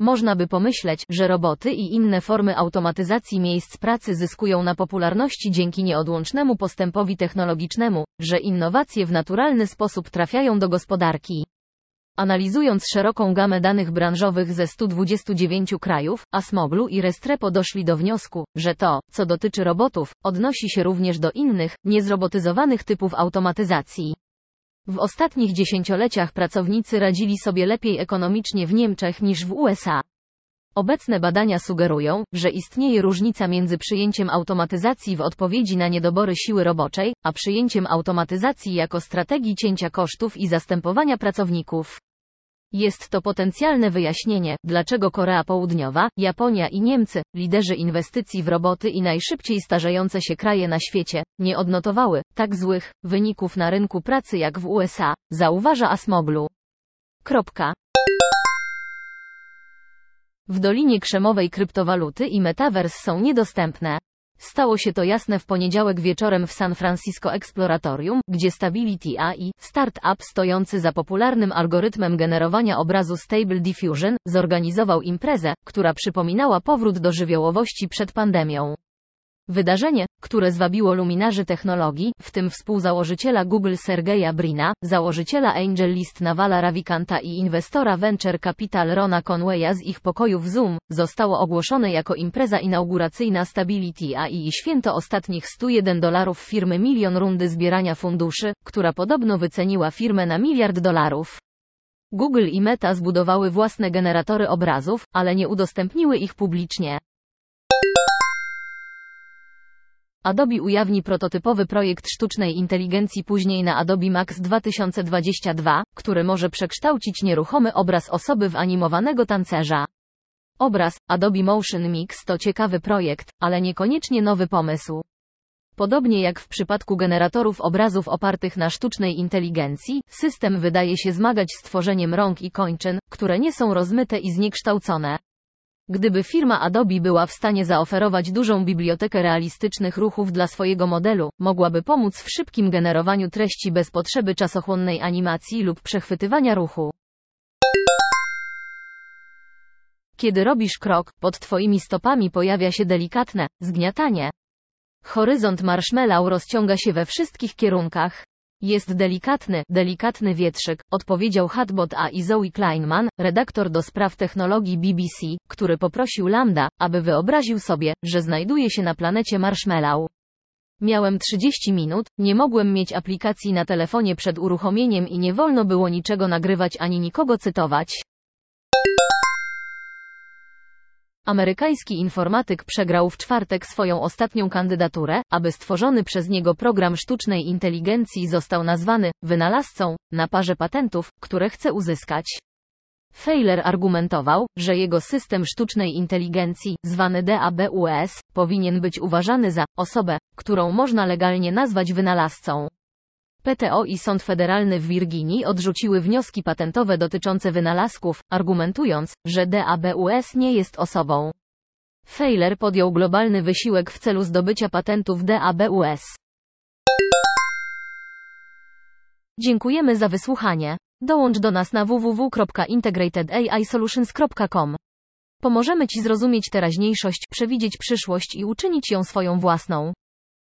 Można by pomyśleć, że roboty i inne formy automatyzacji miejsc pracy zyskują na popularności dzięki nieodłącznemu postępowi technologicznemu, że innowacje w naturalny sposób trafiają do gospodarki. Analizując szeroką gamę danych branżowych ze 129 krajów, Asmoglu i Restrepo doszli do wniosku, że to, co dotyczy robotów, odnosi się również do innych, niezrobotyzowanych typów automatyzacji. W ostatnich dziesięcioleciach pracownicy radzili sobie lepiej ekonomicznie w Niemczech niż w USA. Obecne badania sugerują, że istnieje różnica między przyjęciem automatyzacji w odpowiedzi na niedobory siły roboczej, a przyjęciem automatyzacji jako strategii cięcia kosztów i zastępowania pracowników. Jest to potencjalne wyjaśnienie, dlaczego Korea Południowa, Japonia i Niemcy, liderzy inwestycji w roboty i najszybciej starzejące się kraje na świecie, nie odnotowały tak złych wyników na rynku pracy jak w USA, zauważa Asmoglu. Kropka. W Dolinie Krzemowej kryptowaluty i metaverse są niedostępne. Stało się to jasne w poniedziałek wieczorem w San Francisco Exploratorium, gdzie Stability AI, startup stojący za popularnym algorytmem generowania obrazu Stable Diffusion, zorganizował imprezę, która przypominała powrót do żywiołowości przed pandemią. Wydarzenie, które zwabiło luminarzy technologii, w tym współzałożyciela Google Sergeja Brina, założyciela Angel List Navala Ravikanta i inwestora Venture Capital Rona Conwaya z ich pokojów Zoom, zostało ogłoszone jako impreza inauguracyjna Stability AI i święto ostatnich 101 dolarów firmy Milion rundy zbierania funduszy, która podobno wyceniła firmę na miliard dolarów. Google i Meta zbudowały własne generatory obrazów, ale nie udostępniły ich publicznie. Adobe ujawni prototypowy projekt sztucznej inteligencji później na Adobe Max 2022, który może przekształcić nieruchomy obraz osoby w animowanego tancerza. Obraz Adobe Motion Mix to ciekawy projekt, ale niekoniecznie nowy pomysł. Podobnie jak w przypadku generatorów obrazów opartych na sztucznej inteligencji, system wydaje się zmagać z tworzeniem rąk i kończyn, które nie są rozmyte i zniekształcone. Gdyby firma Adobe była w stanie zaoferować dużą bibliotekę realistycznych ruchów dla swojego modelu, mogłaby pomóc w szybkim generowaniu treści bez potrzeby czasochłonnej animacji lub przechwytywania ruchu. Kiedy robisz krok, pod twoimi stopami pojawia się delikatne zgniatanie. Horyzont marshmallow rozciąga się we wszystkich kierunkach. Jest delikatny, delikatny wietrzyk, odpowiedział chatbot AI Zoe Kleinman, redaktor do spraw technologii BBC, który poprosił Lambda, aby wyobraził sobie, że znajduje się na planecie Marshmallow. Miałem 30 minut, nie mogłem mieć aplikacji na telefonie przed uruchomieniem i nie wolno było niczego nagrywać ani nikogo cytować. Amerykański informatyk przegrał w czwartek swoją ostatnią kandydaturę, aby stworzony przez niego program sztucznej inteligencji został nazwany wynalazcą na parze patentów, które chce uzyskać. Feiler argumentował, że jego system sztucznej inteligencji, zwany DABUS, powinien być uważany za osobę, którą można legalnie nazwać wynalazcą. PTO i Sąd Federalny w Virginii odrzuciły wnioski patentowe dotyczące wynalazków, argumentując, że DABUS nie jest osobą. Feiler podjął globalny wysiłek w celu zdobycia patentów DABUS. Dziękujemy za wysłuchanie. Dołącz do nas na www.integratedAIsolutions.com. Pomożemy Ci zrozumieć teraźniejszość, przewidzieć przyszłość i uczynić ją swoją własną.